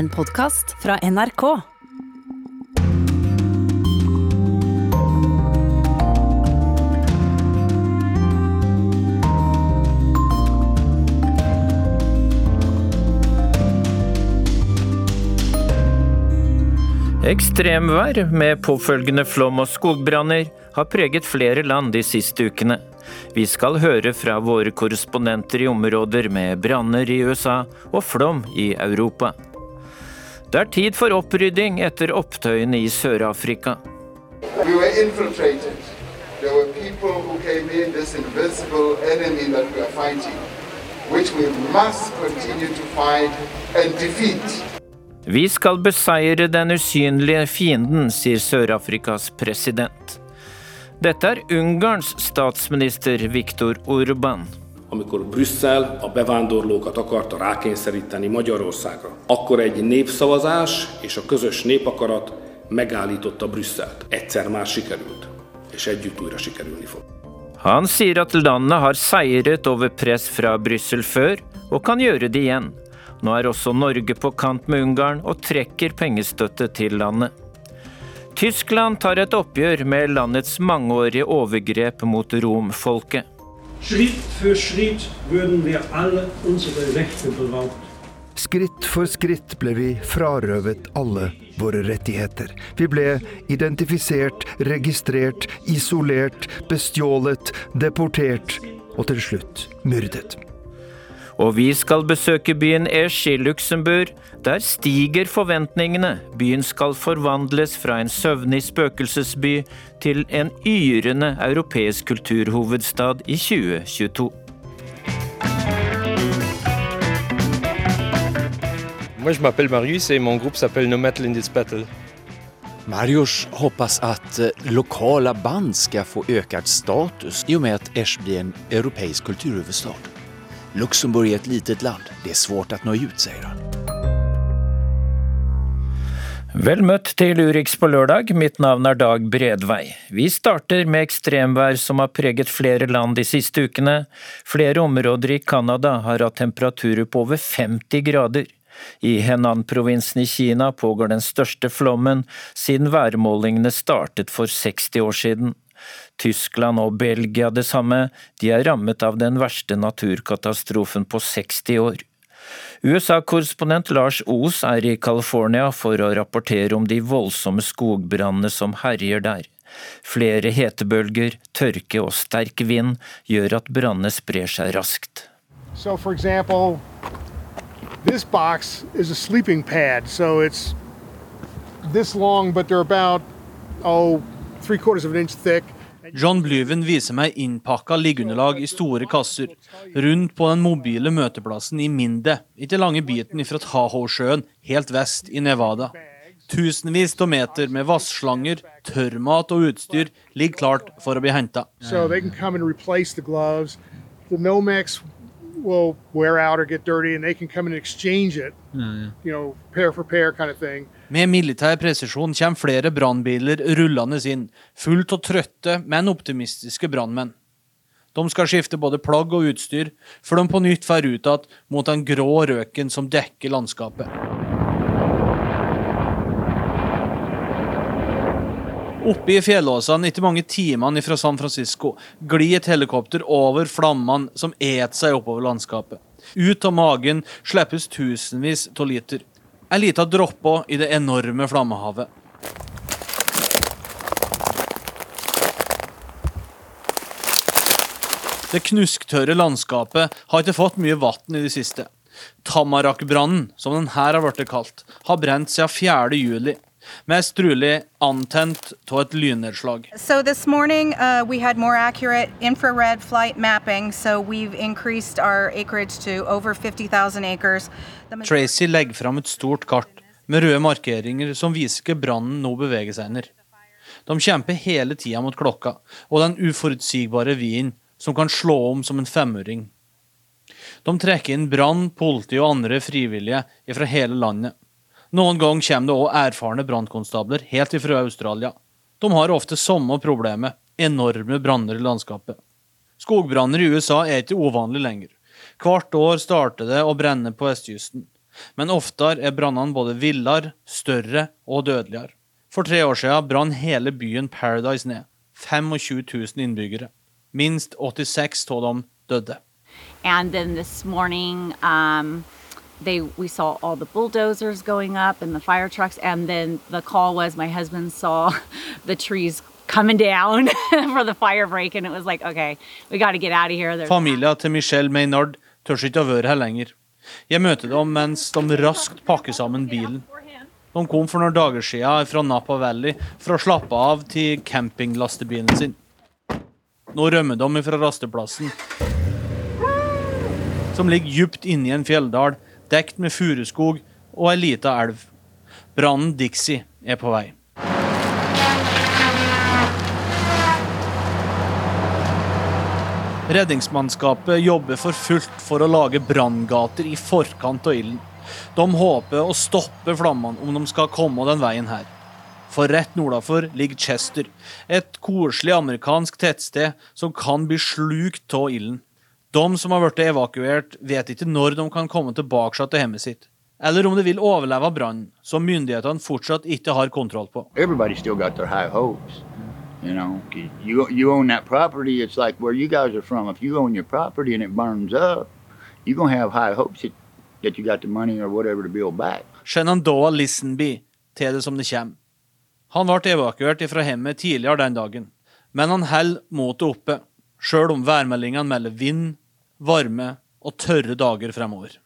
En podkast fra NRK. Ekstremvær med påfølgende flom og skogbranner har preget flere land de siste ukene. Vi skal høre fra våre korrespondenter i områder med branner i USA og flom i Europa. Det er tid for opprydding etter opptøyene i Sør-Afrika. We were infiltrated. There were people who came in, this invisible enemy that we are fighting, which we must continue to fight and defeat. Vi skal beseire den usynlige fienden, sier Sør-Afrikas president. Dette er Ungarns statsminister Viktor Orban. Amikor Brüsszel a bevándorlókat akarta rákényszeríteni Magyarországra. Akkor egy népszavazás és a közös népakarat megállította Brüsszelt. Egyszer már sikerült, és együtt újra sikerülni fog. Han sier at landet har seiret over press fra Brussel før, og kan gjøre det igjen. Nå er også Norge på kant med Ungarn og trekker pengestøtte til landet. Tyskland tar et oppgjør med landets mangeårige overgrep mot romfolket. Schritt für Schritt würden wir alle unsere Rechte beraubt. Skritt for skritt ble vi frarøvet alle våre rettigheter. Vi ble identifisert, registrert, isolert, bestjålet, deportert og til slutt myrdet. Og vi skal besøke byen Esch i Luxembourg. Der stiger forventningene. Byen skal forvandles fra en søvnig spøkelsesby til en yrende europeisk kulturhovedstad i 2022. Moi, je m'appelle Marius et mon groupe s'appelle in Lindis Battle. Marius hoppas att lokale lokala band ska få ökad status i och med att Esch blir en europeisk kulturhuvudstad. Luxemburg är ett litet land. Det är svårt att nå ut, säger han. Vel møtt til Urix på lørdag, mitt navn er Dag Bredvei. Vi starter med ekstremvær som har preget flere land de siste ukene. Flere områder i Canada har hatt temperaturer på over 50 grader. I Henan-provinsen i Kina pågår den største flommen siden værmålingene startet for 60 år siden. Tyskland og Belgia det samme, de er rammet av den verste naturkatastrofen på 60 år. USA-korrespondent Lars Os er i California for å rapportere om de voldsomme skogbrannene som herjer der. Flere hetebølger, tørke og sterk vind gjør at brannene sprer seg raskt. So, for example, this box is a sleeping pad. So it's this long, but they're about, oh, three quarters of an inch thick. John Blyven viser meg innpakka liggeunderlag i store kasser rundt på den mobile møteplassen i Minde, ikke lange biten fra Tahoe-sjøen helt vest i Nevada. Tusenvis av meter med vasslanger, tørrmat og utstyr ligger klart for å bli henta. So will wear out or get dirty, and they can come and exchange it, you know, pair for pair kind of thing. Med militær presisjon kommer flere brannbiler rullende inn, fullt av trøtte, men optimistiske brannmenn. De skal skifte både plagg og utstyr, før de på nytt drar ut igjen mot den grå røken som dekker landskapet. Oppe i fjellåsene, ikke mange timene fra San Francisco, glir et helikopter over flammene som et seg oppover landskapet. Ut av magen slippes tusenvis av liter. En liten dråpe i det enorme flammehavet. Det knusktørre landskapet har ikke fått mye vann i det siste. Tamarak-brannen, som den her har blitt kalt, har brent siden 4. juli. Mest trolig antent av et lynnedslag. So this morning uh, we had more accurate infrared flight mapping, so we've increased our acreage to over 50,000 acres. Tracy legger fram et stort kart med røde markeringer som viser hvor brannen nå beveger seg ned. De kjemper hele tida mot klokka og den uforutsigbare vinden som kan slå om som en femøring. De trekker inn brann, politi og andre frivillige fra hele landet. Noen ganger kommer det òg erfarne brannkonstabler helt ifra Australia. De har ofte samme problemet, enorme branner i landskapet. Skogbranner i USA er ikke uvanlig lenger. Hvert år starter det å brenne på vestkysten. Men oftere er brannene både villere, større og dødeligere. For tre år siden brann hele byen Paradise ned. 25 000 innbyggere. Minst 86 av dem døde. And then this morning, um, they we saw all the bulldozers going up and the fire trucks, and then the call was my husband saw the trees coming down for the fire break, and it was like, okay, we got to get out of here. There's Familia til Michelle Maynard tør ikke å være her lenger. Jeg møter dem mens de raskt pakker sammen bilen. De kom for noen dager siden fra Napa Valley for å slappe av til campinglastebilen sin. Nå rømmer de fra rasteplassen, som ligger dypt inne i en fjelldal, dekt med furuskog og ei lita elv. Brannen Dixie er på vei. Redningsmannskapet jobber for fullt for å lage branngater i forkant av ilden. De håper å stoppe flammene om de skal komme den veien her. For rett nordafor ligger Chester, et koselig amerikansk tettsted som kan bli slukt av ilden. De som har blitt evakuert, vet ikke når de kan komme tilbake til hjemmet sitt. Eller om de vil overleve brannen, som myndighetene fortsatt ikke har kontroll på. Everybody still got their high. You know, you you own that property. It's like where you guys are from. If you own your property and it burns up, you're gonna have high hopes that, that you got the money or whatever to build back. Shenandoah Listenby til det som det kommer. Han ble evakuert fra hjemmet tidligere den dagen, men han holder motet oppe, sjøl om værmeldingene melder vind, varme og tørre dager fremover.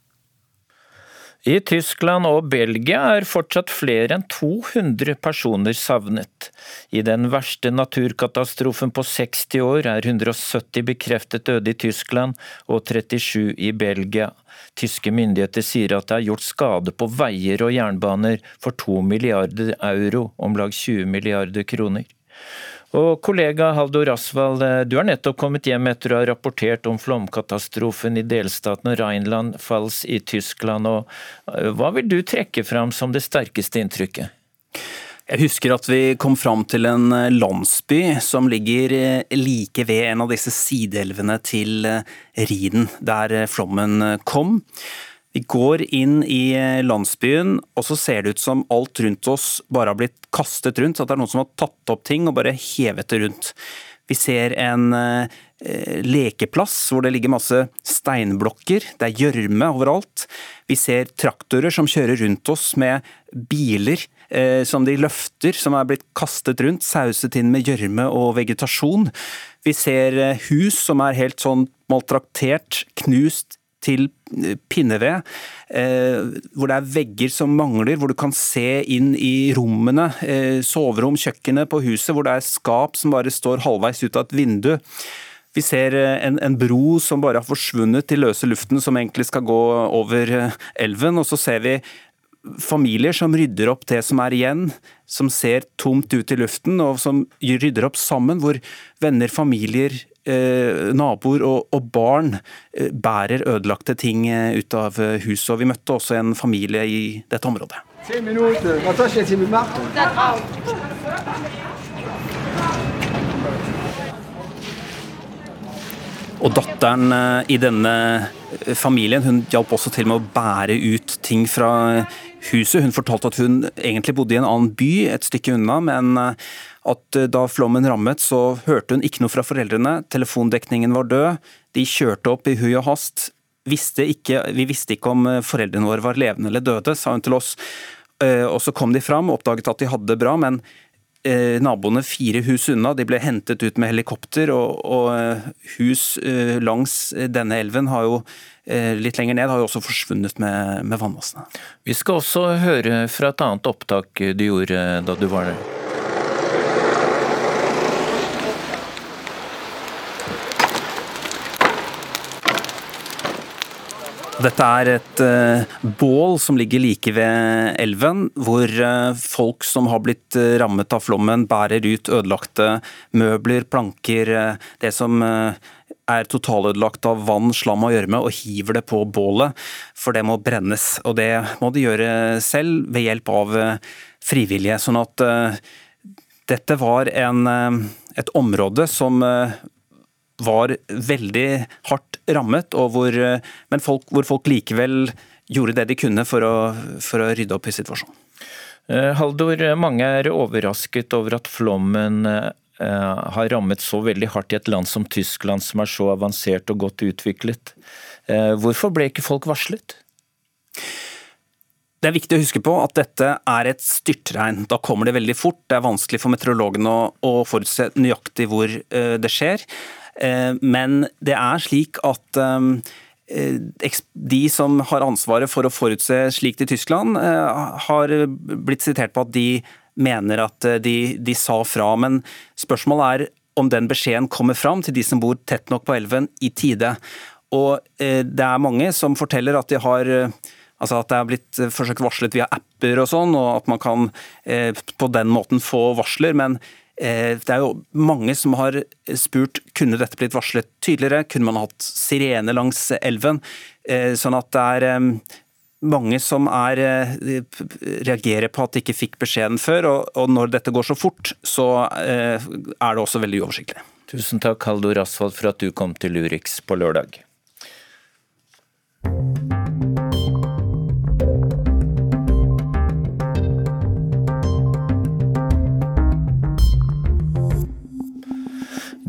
I Tyskland og Belgia er fortsatt flere enn 200 personer savnet. I den verste naturkatastrofen på 60 år er 170 bekreftet døde i Tyskland og 37 i Belgia. Tyske myndigheter sier at det er gjort skade på veier og jernbaner for 2 milliarder euro, om lag 20 milliarder kroner. Og kollega Haldor Asvald, du har nettopp kommet hjem etter å ha rapportert om flomkatastrofen i delstaten Rheinland-Pfalz i Tyskland. Og eh, hva vil du trekke fram som det sterkeste inntrykket? Jeg husker at vi kom fram til en eh, landsby som ligger eh, like ved en av disse sideelvene til Riden, der flommen kom. Vi går inn i landsbyen, og så ser det ut som alt rundt oss bare har blitt kastet rundt. At det er noen som har tatt opp ting og bare hevet det rundt. Vi ser en eh, lekeplass hvor det ligger masse steinblokker. Det er gjørme overalt. Vi ser traktorer som kjører rundt oss med biler eh, som de løfter, som er blitt kastet rundt, sauset inn med gjørme og vegetasjon. Vi ser eh, hus som er helt sånn maltraktert, knust, til eh, pinneved, eh, hvor det er vegger som mangler, hvor du kan se inn i rommene, eh, soverom, kjøkkenet på huset, hvor det er skap som bare står halvveis ut av et vindu. Vi ser en, en, bro som bare har forsvunnet til løse luften, som egentlig skal gå over elven. Og så ser vi familier som rydder opp det som er igjen, som ser tomt ut i luften, og som rydder opp sammen, hvor venner, familier, Eh, naboer og, og, barn eh, bærer ødelagte ting eh, ut av huset. Og vi møtte også en familie i dette området. Og datteren i denne familien hun hjalp også til med å bære ut ting fra huset. Hun fortalte at hun egentlig bodde i en annen by et stykke unna, men at eh, da flommen rammet, så hørte hun ikke noe fra foreldrene. Telefondekningen var død. De kjørte opp i hui og hast. Visste ikke, vi visste ikke om eh, foreldrene våre var levende eller døde, sa hun til oss. Eh, og så kom de fram oppdaget at de hadde det bra, men naboene fire hus unna de ble hentet ut med helikopter, og, og hus langs denne elven har jo litt lenger ned har jo også forsvunnet med, med vannmassene. Vi skal også høre fra et annet opptak du gjorde da du var der. Dette er et uh, bål som ligger like ved elven, hvor uh, folk som har blitt uh, rammet av flommen, bærer ut ødelagte møbler, planker, det som er totalødelagt av vann, slam og gjørme, og hiver det på bålet, for det må brennes. Og det må de gjøre selv, ved hjelp av frivillige. Sånn at dette var en, et område som var veldig hardt rammet, hvor, men folk, hvor folk likevel gjorde det de kunne for å, for å rydde opp i situasjonen. Haldor, mange er overrasket over at flommen har rammet så veldig hardt i et land som Tyskland, som er så avansert og godt utviklet. Hvorfor ble ikke folk varslet? Det er viktig å huske på at dette er et styrtregn. Da kommer det veldig fort. Det er vanskelig for meteorologene å, å forutse nøyaktig hvor det skjer. Uh, men det er slik at um, de som har ansvaret for å forutse slikt i Tyskland, har blitt sitert på at de mener at de, de sa fra. Men spørsmålet er om den beskjeden kommer fram til de som bor tett nok på elven i tide. Og det er mange som forteller at de har Altså at det er blitt eh, forsøkt varslet via apper og sånn, og at man kan eh, på den måten få varsler. Men eh, det er jo mange som har spurt kunne dette blitt varslet tydeligere, kunne man hatt sirene langs elven? Sånn at det er mange som er, reagerer på at de ikke fikk beskjeden før, og, når dette går så fort, så er det også veldig uoversiktlig. Tusen takk, Haldor Asfald, for at du kom til Urix på lørdag.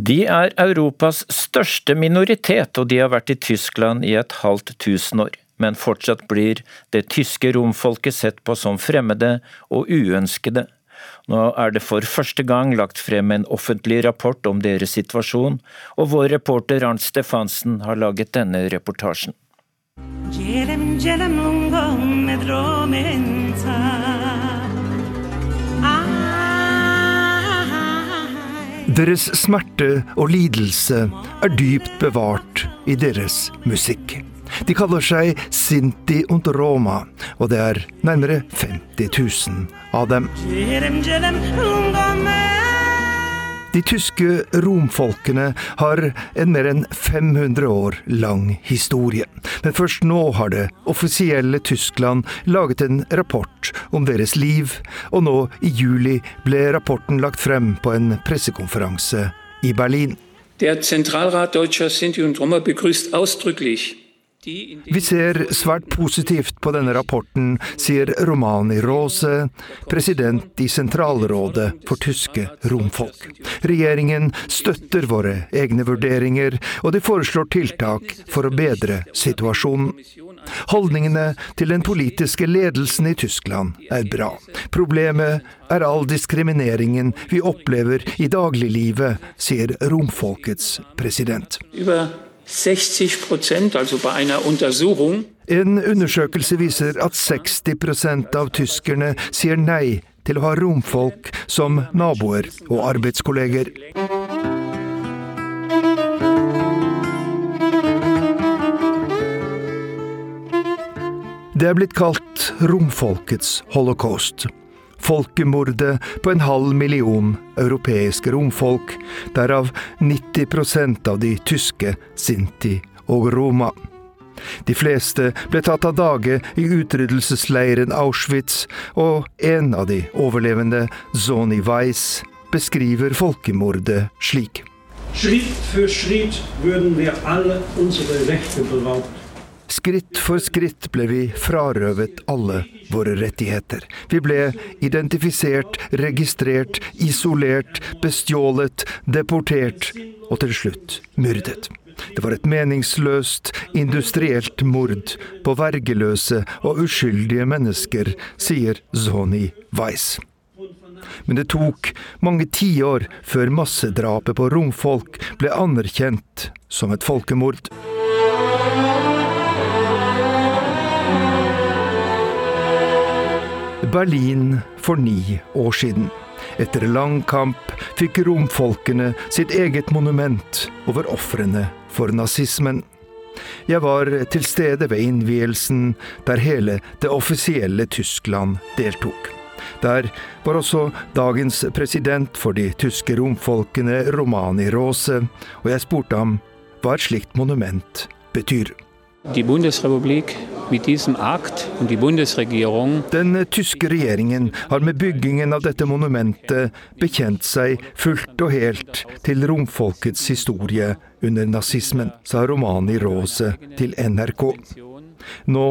De er Europas største minoritet, og de har vært i Tyskland i et halvt tusen år. Men fortsatt blir det tyske romfolket sett på som fremmede og uønskede. Nå er det for første gang lagt frem en offentlig rapport om deres situasjon, og vår reporter Arnt Stefansen har laget denne reportasjen. Deres smerte og lidelse er dypt bevart i deres musikk. De kaller seg Sinti und Roma, og det er nærmere 50 000 av dem. De tyske romfolkene har en mer enn 500 år lang historie. Men først nå har det offisielle Tyskland laget en rapport om deres liv, og nå i juli ble rapporten lagt frem på en pressekonferanse i Berlin. Der Zentralrat Deutscher Sinti und Roma begrüßt ausdrücklich vi ser svært positivt på denne rapporten, sier Romani Rose, president i Sentralrådet for tyske romfolk. Regjeringen støtter våre egne vurderinger, og de foreslår tiltak for å bedre situasjonen. Holdningene til den politiske ledelsen i Tyskland er bra. Problemet er all diskrimineringen vi opplever i dagliglivet, sier romfolkets president. 60 Prozent, also bei einer Untersuchung. En undersøkelse viser at 60% av tyskerne sier nei til å ha romfolk som naboer og arbeidskolleger. Det er blitt kalt romfolkets holocaust folkemordet på en halv million europeiske romfolk, derav 90% av de tyske sinti og roma. De fleste ble tatt av dage i utryddelsesleiren Auschwitz, og en av de overlevende, Zoni Weiss, beskriver folkemordet slik. Schritt for skritt würden wir alle unsere Rechte beraubt. Skritt for skritt ble vi frarøvet alle våre rettigheter. Vi ble identifisert, registrert, isolert, bestjålet, deportert og til slutt myrdet. Det var et meningsløst, industrielt mord på vergeløse og uskyldige mennesker, sier Zoni Weiss. Men det tok mange tiår før massedrapet på romfolk ble anerkjent som et folkemord. Berlin for ni år siden. Etter lang kamp fikk romfolkene sitt eget monument over ofrene for nazismen. Jeg var til stede ved innvielsen, der hele det offisielle Tyskland deltok. Der var også dagens president for de tyske romfolkene, Romani Rose, og jeg spurte ham hva et slikt monument betyr. Die Bundesrepublik mit diesem Akt und die Bundesregierung Den tyske regjeringen har med byggingen av dette monumentet bekjent seg fullt og helt til romfolkets historie under nazismen, sa Romani Rose til NRK. Nå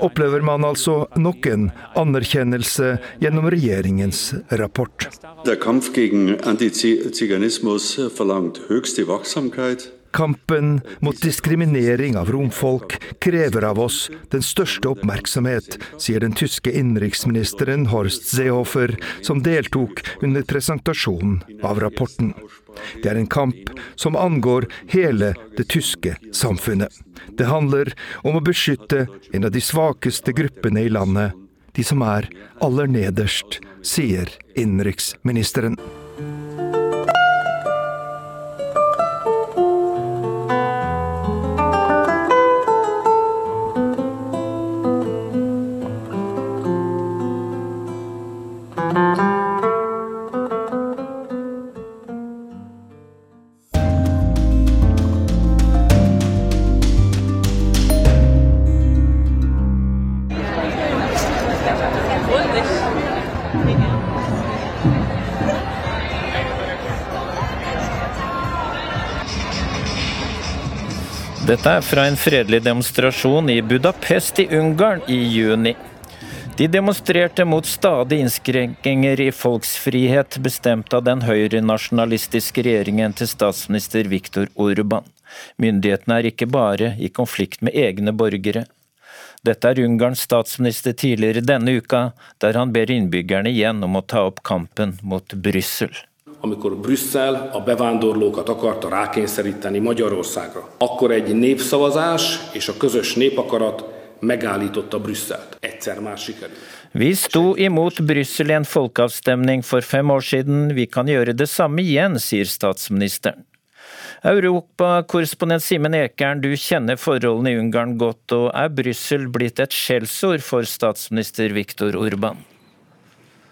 opplever man altså nok en anerkjennelse gjennom regjeringens rapport. Der Kampf gegen Antiziganismus verlangt höchste Wachsamkeit. Kampen mot diskriminering av romfolk krever av oss den største oppmerksomhet, sier den tyske innenriksministeren Horst Seehofer, som deltok under presentasjonen av rapporten. Det er en kamp som angår hele det tyske samfunnet. Det handler om å beskytte en av de svakeste gruppene i landet, de som er aller nederst, sier innenriksministeren. Dette er fra en fredelig demonstrasjon i Budapest i Ungarn i juni. De demonstrerte mot stadig innskrenkinger i folks frihet, bestemt av den høyrenasjonalistiske regjeringen til statsminister Viktor Orban. Myndighetene er ikke bare i konflikt med egne borgere. Dette er Ungarns statsminister tidligere denne uka, der han ber innbyggerne igjen om å ta opp kampen mot Brussel. Amikor Brüsszel a bevándorlókat akarta rákényszeríteni Magyarországra. Akkor egy népszavazás és a közös népakarat megállította Brüsszelt. Egyszer már sikerült. Vi sto imot Brussel i en folkeavstemning for fem år siden. Vi kan gjøre det samme igjen, sier statsministeren. Europakorrespondent Simen Ekern, du kjenner forholdene i Ungarn godt, og er Brussel blitt et skjellsord for statsminister Viktor Urban?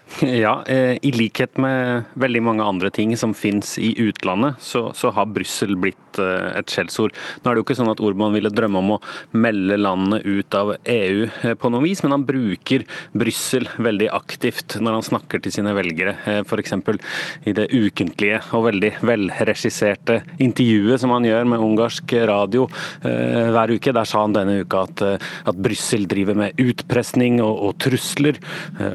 Ja, eh, i likhet med veldig mange andre ting som finnes i utlandet, så, så har Brussel blitt eh, et skjellsord. Nå er det jo ikke sånn at Orban ville drømme om å melde landet ut av EU eh, på noe vis, men han bruker Brussel veldig aktivt når han snakker til sine velgere. F.eks. i det ukentlige og veldig velregisserte intervjuet som han gjør med ungarsk radio hver uke. Der sa han denne uka at, at Brussel driver med utpressing og, og trusler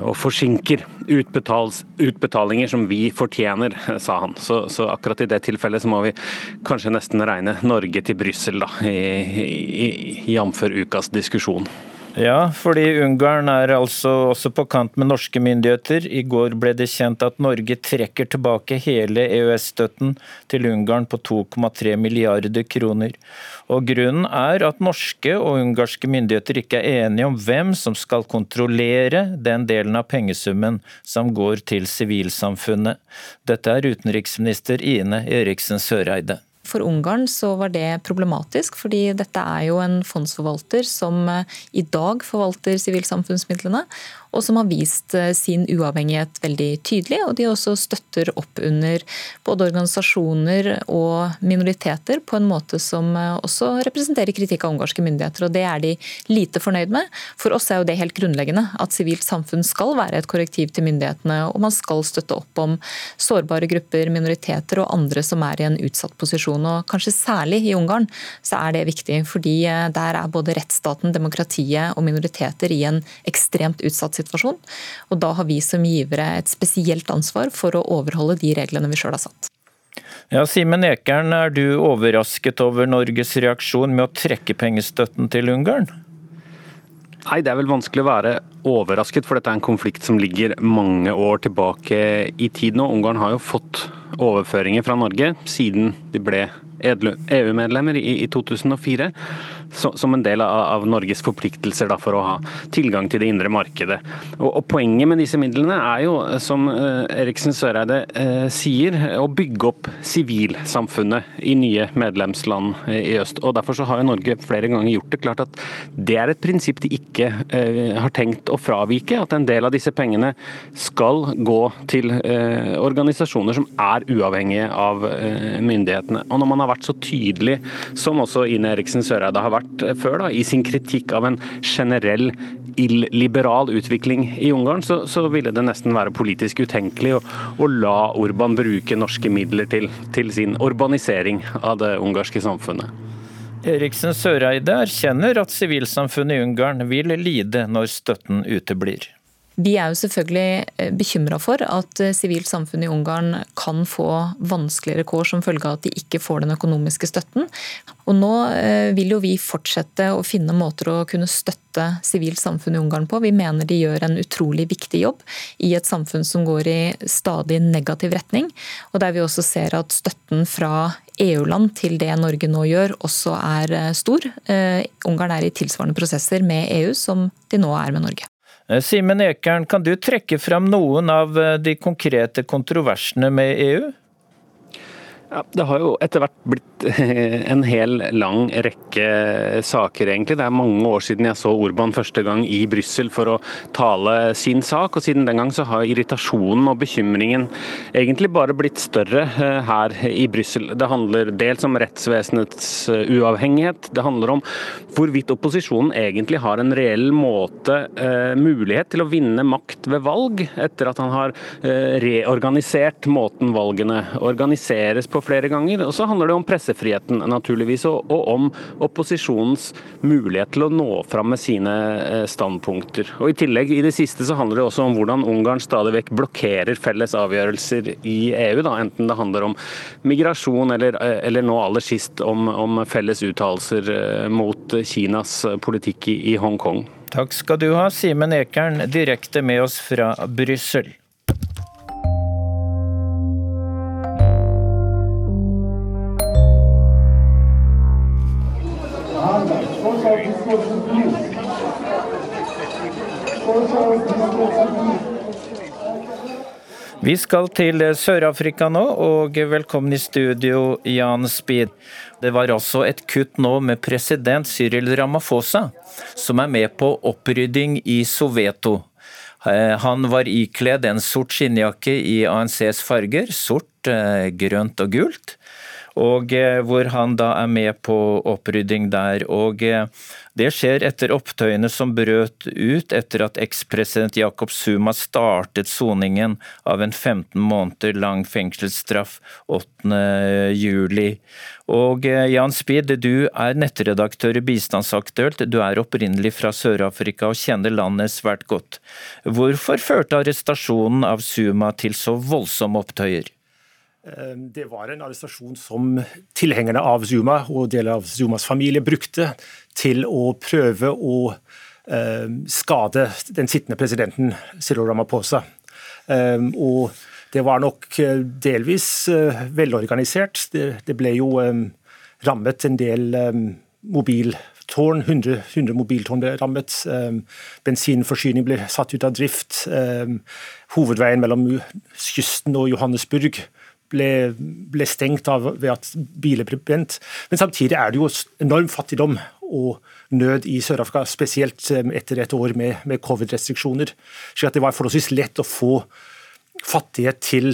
og forsinker utbetalinger som vi fortjener, sa han. Så, så, akkurat i det tilfellet så må vi kanskje nesten regne Norge til Brussel, da, jf. ukas diskusjon. Ja, fordi Ungarn er altså også på kant med norske myndigheter. I går ble det kjent at Norge trekker tilbake hele EØS-støtten til Ungarn på 2,3 milliarder kroner. Og Grunnen er at norske og ungarske myndigheter ikke er enige om hvem som skal kontrollere den delen av pengesummen som går til sivilsamfunnet. Dette er utenriksminister Ine Eriksen Søreide. For Ungarn så var det problematisk, fordi dette er jo en fondsforvalter som eh, i dag forvalter sivilsamfunnsmidlene, og som har vist eh, sin uavhengighet veldig tydelig. Og de også støtter opp under både organisasjoner og minoriteter på en måte som eh, også representerer kritikk av ungarske myndigheter, og det er de lite fornøyd med. For oss er jo det helt grunnleggende at sivilt samfunn skal være et korrektiv til myndighetene, og man skal støtte opp om sårbare grupper, minoriteter og andre som er i en utsatt posisjon. Og kanskje særlig i Ungarn så er det viktig, fordi eh, der er både rettsstaten, demokratiet og minoriteter i en ekstremt utsatt situasjon situasjon. Og da har vi som givere et spesielt ansvar for å overholde de reglene vi sjøl har satt. Ja, Simen Ekern, er du overrasket over Norges reaksjon med å trekke pengestøtten til Ungarn? Nei, det er vel vanskelig å være overrasket, for dette er en konflikt som ligger mange år tilbake i tid nå. Ungarn har jo fått overføringer fra Norge siden de ble EU-medlemmer i 2004 som en del av Norges forpliktelser for å ha tilgang til det indre markedet. Og, Poenget med disse midlene er jo, som uh, Eriksen Søreide uh, sier, å bygge opp sivilsamfunnet i nye medlemsland uh, i øst. Og Derfor så har jo Norge flere ganger gjort det klart at det er et prinsipp de ikke har tenkt å fravike. At en del av disse pengene skal gå til organisasjoner som er uavhengige av myndighetene. Og Når man har vært så tydelig som også Ine Eriksen Søreide har vært eh, før, da, i sin kritikk av en generell illiberal utvikling i Ungarn, så, så, ville det nesten være politisk utenkelig å, å la Orban bruke norske midler til, til sin urbanisering av det ungarske samfunnet. Eriksen Søreide erkjenner at sivilsamfunnet i Ungarn vil lide når støtten uteblir. Vi er jo selvfølgelig eh, bekymra for at eh, sivilt samfunn i Ungarn kan få vanskeligere kår som følge av at de ikke får den økonomiske støtten. Og nå eh, vil jo vi fortsette å finne måter å kunne støtte sivilt samfunn i Ungarn på. Vi mener de gjør en utrolig viktig jobb i et samfunn som går i stadig negativ retning. Og der vi også ser at støtten fra EU-land til det Norge nå gjør, også er stor. Ungarn er i tilsvarende prosesser med EU som de nå er med Norge. Eh, Simen Ekern, kan du trekke fram noen av eh, de konkrete kontroversene med EU? Ja, det har jo etter hvert blitt en hel lang rekke saker, egentlig. Det er mange år siden jeg så Orban første gang i Brussel for å tale sin sak. og Siden den gang så har irritasjonen og bekymringen egentlig bare blitt større eh, her i Brussel. Det handler dels om rettsvesenets eh, uavhengighet. Det handler om hvorvidt opposisjonen egentlig har en reell måte, eh, mulighet til å vinne makt ved valg, etter at han har reorganisert måten valgene organiseres på flere ganger. Og så handler det om pressefriheten, naturligvis, og, og om opposisjonens mulighet til å nå fram med sine eh, standpunkter. Og I tillegg, i det siste, så handler det også om hvordan Ungarn stadig vekk blokkerer felles avgjørelser i EU, da, enten det handler om migrasjon eller, eh, eller nå aller sist om, om felles uttalelser eh, mot Kinas politikk i, i Hongkong. Takk skal du ha, Simen Ekern, direkte med oss fra Brussel. Vi skal til Sør-Afrika nå, og velkommen i studio, Jan Speed. Det var altså et kutt nå med president Cyril Ramaphosa, som er med på opprydding i Soveto. Eh, han var ikledd en sort skinnjakke i ANCs farger, sort, eh, grønt og gult og eh, hvor han da er med på opprydding der. og eh, Det skjer etter opptøyene som brøt ut etter at ekspresident Jacob Zuma startet soningen av en 15 måneder lang fengselsstraff 8. juli. Og eh, Jan Speed, du er nettredaktør i Bistandsaktuelt. Du er opprinnelig fra Sør-Afrika og kjenner landet svært godt. Hvorfor førte arrestasjonen av Zuma til så voldsomme opptøyer? Eh, det var en arrestasjon som tilhengerne av Zuma og deler av Zumas familie brukte til å prøve å eh, skade den sittende presidenten Cyril Ramaphosa. Eh, og det var nok delvis velorganisert. Det ble jo rammet en del mobiltårn. 100, 100 mobiltårn ble rammet. Bensinforsyning ble satt ut av drift. Hovedveien mellom kysten og Johannesburg ble, ble stengt av ved at biler ble brent. Men samtidig er det jo enorm fattigdom og nød i Sør-Afrika, spesielt eh, etter et år med, med covid-restriksjoner. Så det var forholdsvis lett å få fattige til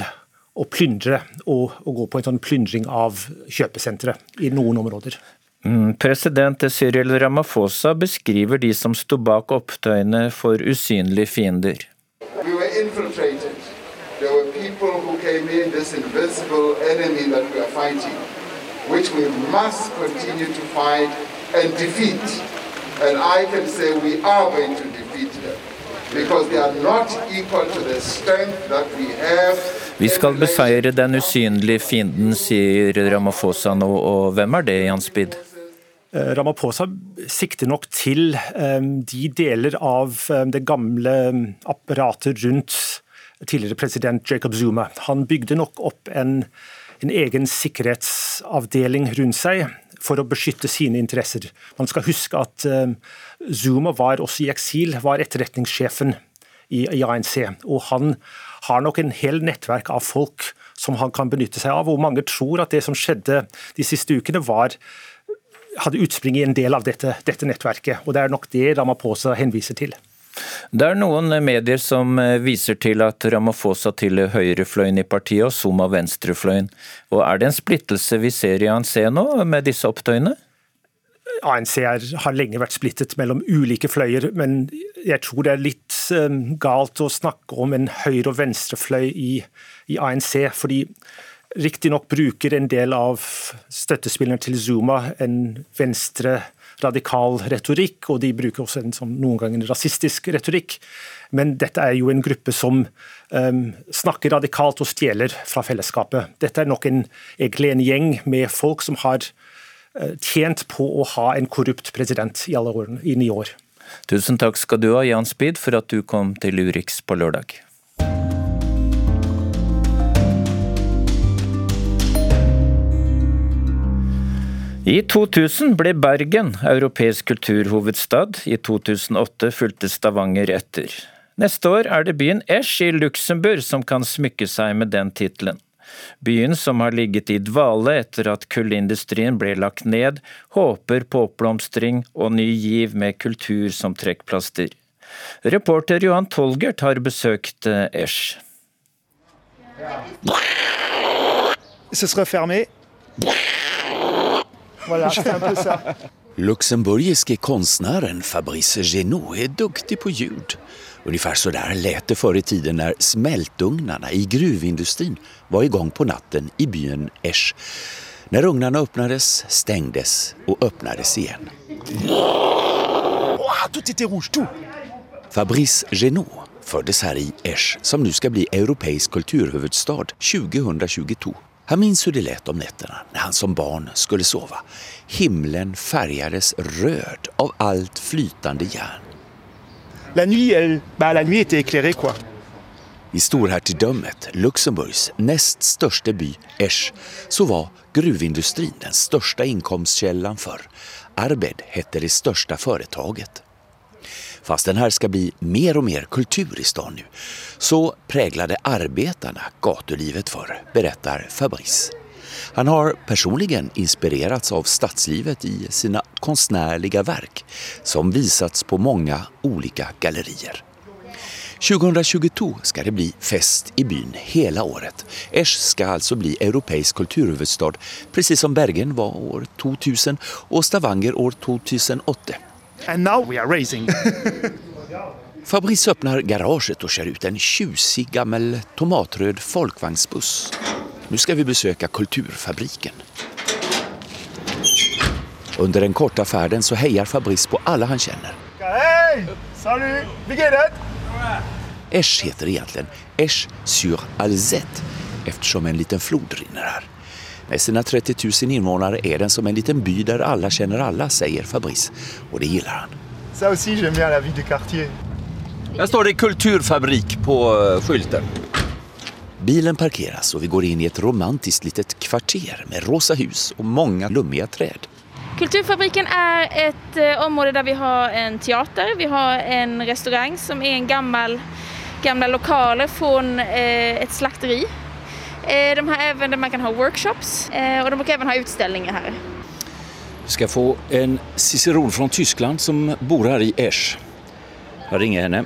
å plyndre og, og gå på en sånn plyndring av kjøpesentre i noen områder. Mm, president Cyril Ramaphosa beskriver de som sto bak opptøyene for usynlige fiender. We were infiltrated there were in, this invisible enemy that we are fighting, which we must continue to fight and defeat. And I can say we are going to defeat them because they are not equal to the strength that we have. Vi skal beseire den usynlige fienden, sier Ramaphosa nå, og hvem er det, Jan Speed? Eh, Ramaphosa sikter nok til um, de deler av um, det gamle apparatet rundt tidligere president Jacob Zuma. Han bygde nok opp en, en egen sikkerhetsavdeling rundt seg for å beskytte sine interesser. Man skal huske at uh, Zuma var også i eksil, var etterretningssjefen i, i, ANC. Og han har nok en hel nettverk av folk som han kan benytte seg av. Og mange tror at det som skjedde de siste ukene, var hadde utspring i en del av dette, dette nettverket. Og det er nok det Ramaphosa henviser til. Det er noen medier som eh, viser til at Ramaphosa tilhører høyrefløyen i partiet og Zuma venstrefløyen. Og Er det en splittelse vi ser i ANC nå, med disse opptøyene? ANC har lenge vært splittet mellom ulike fløyer, men jeg tror det er litt um, galt å snakke om en høyre- og venstrefløy i, i ANC. fordi riktignok bruker en del av støttespillerne til Zuma en venstre radikal retorikk, og de bruker også en sånn, noen ganger rasistisk retorikk. Men dette er jo en gruppe som um, snakker radikalt og stjeler fra fellesskapet. Dette er nok en, egentlig en gjeng med folk som har uh, tjent på å ha en korrupt president i alle årene, i ni år. Tusen takk skal du ha, Jan Speed, for at du kom til Urix på lørdag. I 2000 ble Bergen europeisk kulturhovedstad, i 2008 fulgte Stavanger etter. Neste år er det byen Esch i Luxembourg som kan smykke seg med den tittelen. Byen som har ligget i dvale etter at kullindustrien ble lagt ned, håper på oppblomstring og ny giv med kultur som trekkplaster. Reporter Johan Tolgert har besøkt eh, Esch. Ce sera fermé. Voilà, Luxemburgiske konstnären Fabrice Genot är duktig på ljud. Ungefär så där lät det förr i tiden när smältugnarna i gruvindustrin var igång på natten i byn Esch. När ugnarna öppnades, stängdes och öppnades igen. Fabrice Genot föddes här i Esch som nu ska bli europeisk kulturhuvudstad 2022. Han minns hur det lät om nätterna när han som barn skulle sova. Himlen färgades röd av allt flytande järn. La nuit, elle, bah, la nuit était éclairée quoi. I storhertigdömet, Luxemburgs näst största by, Esch, så var gruvindustrin den största inkomstkällan förr. Arbed hette det största företaget. Fast den här ska bli mer och mer kultur i stan nu, så präglade arbetarna gatulivet förr, berättar Fabrice. Han har personligen inspirerats av stadslivet i sina konstnärliga verk som visats på många olika gallerier. 2022 ska det bli fest i byn hela året. Esch ska alltså bli europeisk kulturhuvudstad, precis som Bergen var år 2000 och Stavanger år 2008. And now we are racing. Fabrice öppnar garaget och kör ut en tjusig gammal tomatröd folkvagnsbuss. Nu ska vi besöka Kulturfabriken. Under den korta färden så hejar Fabrice på alla han känner. Hej! Salut! Esch heter egentligen Esch sur Alzette eftersom en liten flod rinner här. Med sina 30 000 invånare är den som en liten by där alla känner alla, säger Fabrice. Och det gillar han. Ça aussi, j'aime bien la vie du quartier. Här står det kulturfabrik på eh, skylten. Bilen parkeras och vi går in i ett romantiskt litet kvarter med rosa hus och många lummiga träd. Kulturfabriken är ett eh, område där vi har en teater, vi har en restaurang som är en gammal, gamla lokaler från eh, ett slakteri. Eh, de har även där man kan ha workshops eh, och de brukar även ha utställningar här. Vi ska få en ciceron från Tyskland som bor här i Esch. Jag ringer henne.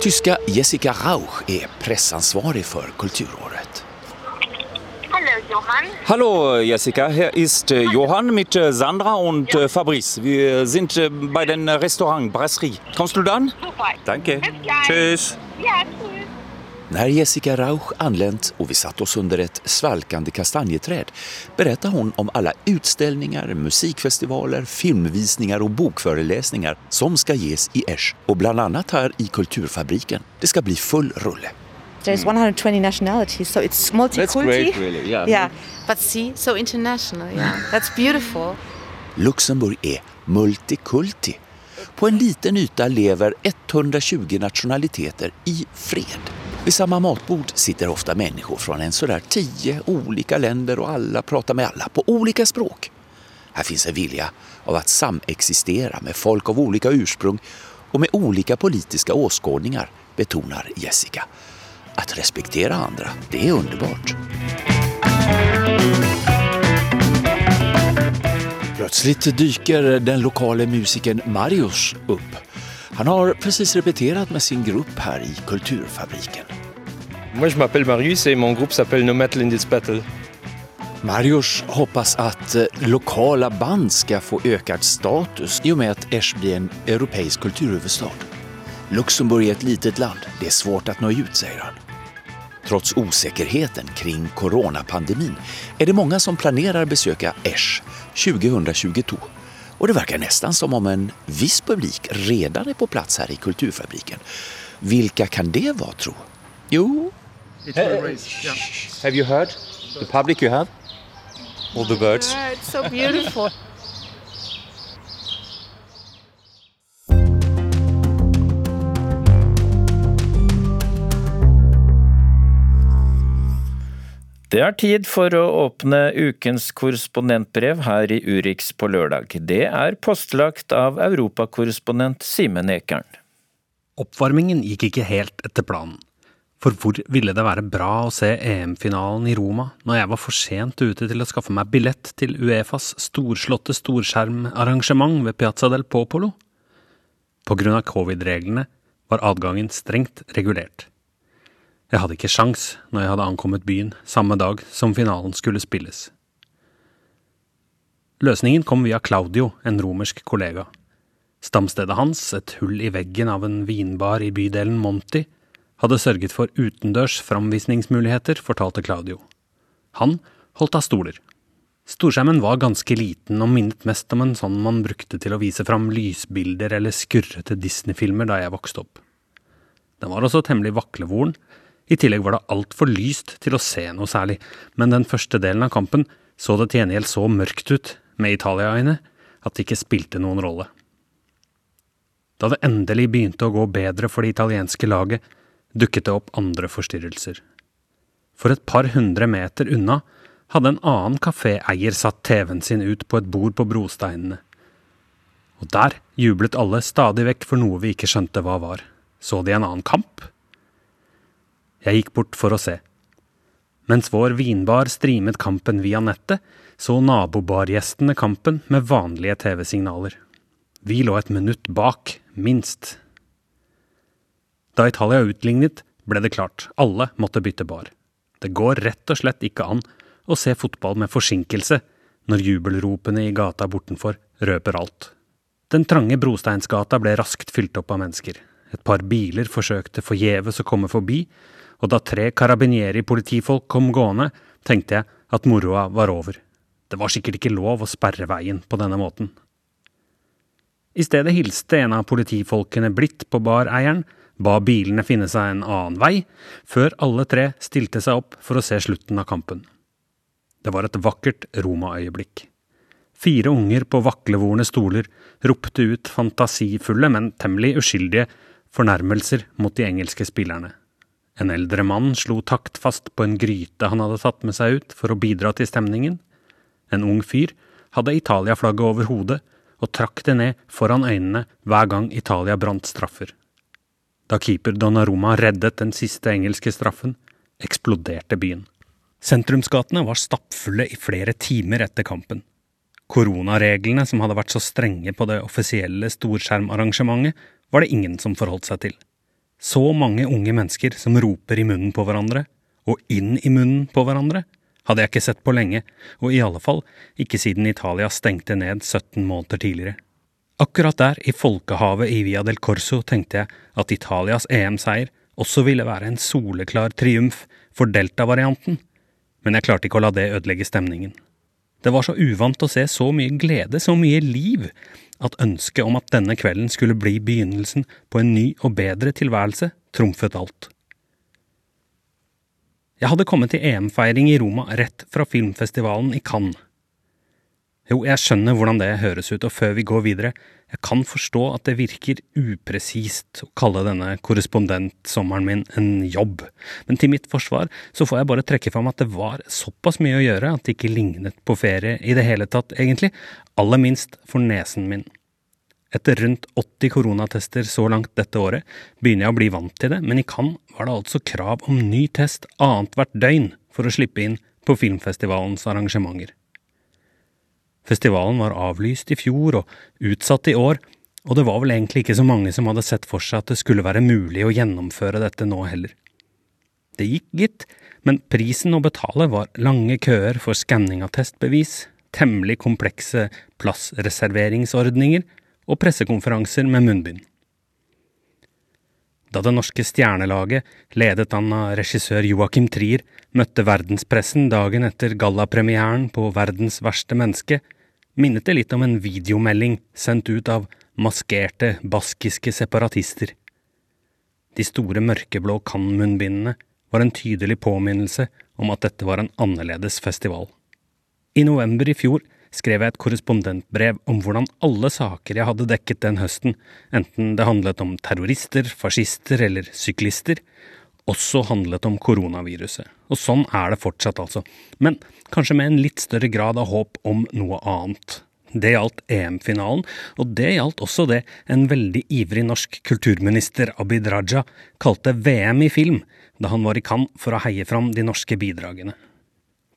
Tyska Jessica Rauch är pressansvarig för Kulturåret. Hallo Johann. Hallo Jessica, hier ist Johan Johann mit äh, Sandra und ja. Fabrice. Wir sind på bei dem Restaurant Brasserie. Kommst du dann? Super. Danke. Tschüss. Ja, tschüss. När Jessica Rauch anlänt och vi satt oss under ett svalkande kastanjeträd berättade hon om alla utställningar, musikfestivaler, filmvisningar och bokföreläsningar som ska ges i Esch och bland annat här i Kulturfabriken. Det ska bli full rulle. There's 120 nationalities, so it's multiculti. great, really, yeah. Yeah, but see, so international. Yeah, that's beautiful. Luxemburg är multikulti. På en liten yta lever 120 nationaliteter i fred. Vid samma matbord sitter ofta människor från en sådär tio olika länder och alla pratar med alla på olika språk. Här finns en vilja av att samexistera med folk av olika ursprung och med olika politiska åskådningar, betonar Jessica. Att respektera andra, det är underbart. Plötsligt dyker den lokale musikern Marius upp. Han har precis repeterat med sin grupp här i Kulturfabriken. Moi, je m'appelle Marius et mon groupe s'appelle No Metal in this Battle. Marius hoppas att eh, lokala band ska få ökad status i och med att Esch blir en europeisk kulturhuvudstad. Luxemburg är ett litet land. Det är svårt att nå ut, säger han. Trots osäkerheten kring coronapandemin är det många som planerar besöka Esch 2022. Och det verkar nästan som om en viss publik redan är på plats här i Kulturfabriken. Vilka kan det vara tro? Jo... Have you heard? The public you have? All the birds? It's so beautiful. Det er tid for å åpne ukens korrespondentbrev her i Urix på lørdag. Det er postlagt av europakorrespondent Simen Ekern. Oppvarmingen gikk ikke helt etter planen. For hvor ville det være bra å se EM-finalen i Roma når jeg var for sent ute til å skaffe meg billett til Uefas storslåtte storskjermarrangement ved Piazza del Popolo? På grunn av covid-reglene var adgangen strengt regulert. Jeg hadde ikke sjans når jeg hadde ankommet byen samme dag som finalen skulle spilles. Løsningen kom via Claudio, en romersk kollega. Stamstedet hans, et hull i veggen av en vinbar i bydelen Monti, hadde sørget for utendørs framvisningsmuligheter, fortalte Claudio. Han holdt av stoler. Storskjermen var ganske liten og minnet mest om en sånn man brukte til å vise fram lysbilder eller skurrete Disney-filmer da jeg vokste opp. Den var også temmelig vaklevoren, i tillegg var det altfor lyst til å se noe særlig, men den første delen av kampen så det til gjengjeld så mørkt ut, med Italia-øyne, at det ikke spilte noen rolle. Da det endelig begynte å gå bedre for det italienske laget, dukket det opp andre forstyrrelser. For et par hundre meter unna hadde en annen kaféeier satt TV-en sin ut på et bord på brosteinene. Og der jublet alle stadig vekk for noe vi ikke skjønte hva var. Så de en annen kamp? Jeg gikk bort for å se. Mens vår vinbar streamet kampen via nettet, så nabobargjestene kampen med vanlige TV-signaler. Vi lå et minutt bak, minst. Da Italia utlignet, ble det klart, alle måtte bytte bar. Det går rett og slett ikke an å se fotball med forsinkelse når jubelropene i gata bortenfor røper alt. Den trange brosteinsgata ble raskt fylt opp av mennesker. Et par biler forsøkte forgjeves å komme forbi, og da tre carabinieri-politifolk kom gående, tenkte jeg at moroa var over. Det var sikkert ikke lov å sperre veien på denne måten. I stedet hilste en av politifolkene blidt på bareieren, ba bilene finne seg en annen vei, før alle tre stilte seg opp for å se slutten av kampen. Det var et vakkert Roma-øyeblikk. Fire unger på vaklevorne stoler ropte ut fantasifulle, men temmelig uskyldige fornærmelser mot de engelske spillerne. En eldre mann slo taktfast på en gryte han hadde tatt med seg ut for å bidra til stemningen. En ung fyr hadde Italia-flagget over hodet og trakk det ned foran øynene hver gang Italia brant straffer. Da keeper Donnaroma reddet den siste engelske straffen, eksploderte byen. Sentrumsgatene var stappfulle i flere timer etter kampen. Koronareglene som hadde vært så strenge på det offisielle storskjermarrangementet, var det ingen som forholdt seg til. Så mange unge mennesker som roper i munnen på hverandre, og inn i munnen på hverandre, hadde jeg ikke sett på lenge, og i alle fall ikke siden Italia stengte ned 17 måneder tidligere. Akkurat der, i folkehavet i Via del Corso, tenkte jeg at Italias EM-seier også ville være en soleklar triumf for delta-varianten, men jeg klarte ikke å la det ødelegge stemningen. Det var så uvant å se så mye glede, så mye liv, at ønsket om at denne kvelden skulle bli begynnelsen på en ny og bedre tilværelse, trumfet alt. Jeg hadde kommet til EM-feiring i Roma rett fra filmfestivalen i Cannes. Jo, jeg skjønner hvordan det høres ut, og før vi går videre, jeg kan forstå at det virker upresist å kalle denne korrespondentsommeren min en jobb, men til mitt forsvar så får jeg bare trekke fram at det var såpass mye å gjøre at det ikke lignet på ferie i det hele tatt, egentlig, aller minst for nesen min. Etter rundt 80 koronatester så langt dette året begynner jeg å bli vant til det, men i Cannes var det altså krav om ny test annethvert døgn for å slippe inn på filmfestivalens arrangementer. Festivalen var avlyst i fjor og utsatt i år, og det var vel egentlig ikke så mange som hadde sett for seg at det skulle være mulig å gjennomføre dette nå heller. Det gikk, gitt, men prisen å betale var lange køer for skanning av testbevis, temmelig komplekse plassreserveringsordninger og pressekonferanser med munnbind. Da det norske stjernelaget, ledet an av regissør Joakim Trier, møtte verdenspressen dagen etter gallapremieren på Verdens verste menneske, minnet det litt om en videomelding sendt ut av maskerte baskiske separatister. De store mørkeblå Cannes-munnbindene var en tydelig påminnelse om at dette var en annerledes festival. I november i fjor skrev jeg et korrespondentbrev om hvordan alle saker jeg hadde dekket den høsten, enten det handlet om terrorister, fascister eller syklister, også handlet om koronaviruset. Og sånn er det fortsatt, altså. Men kanskje med en litt større grad av håp om noe annet. Det gjaldt EM-finalen, og det gjaldt også det en veldig ivrig norsk kulturminister Abid Raja kalte VM i film, da han var i Cannes for å heie fram de norske bidragene.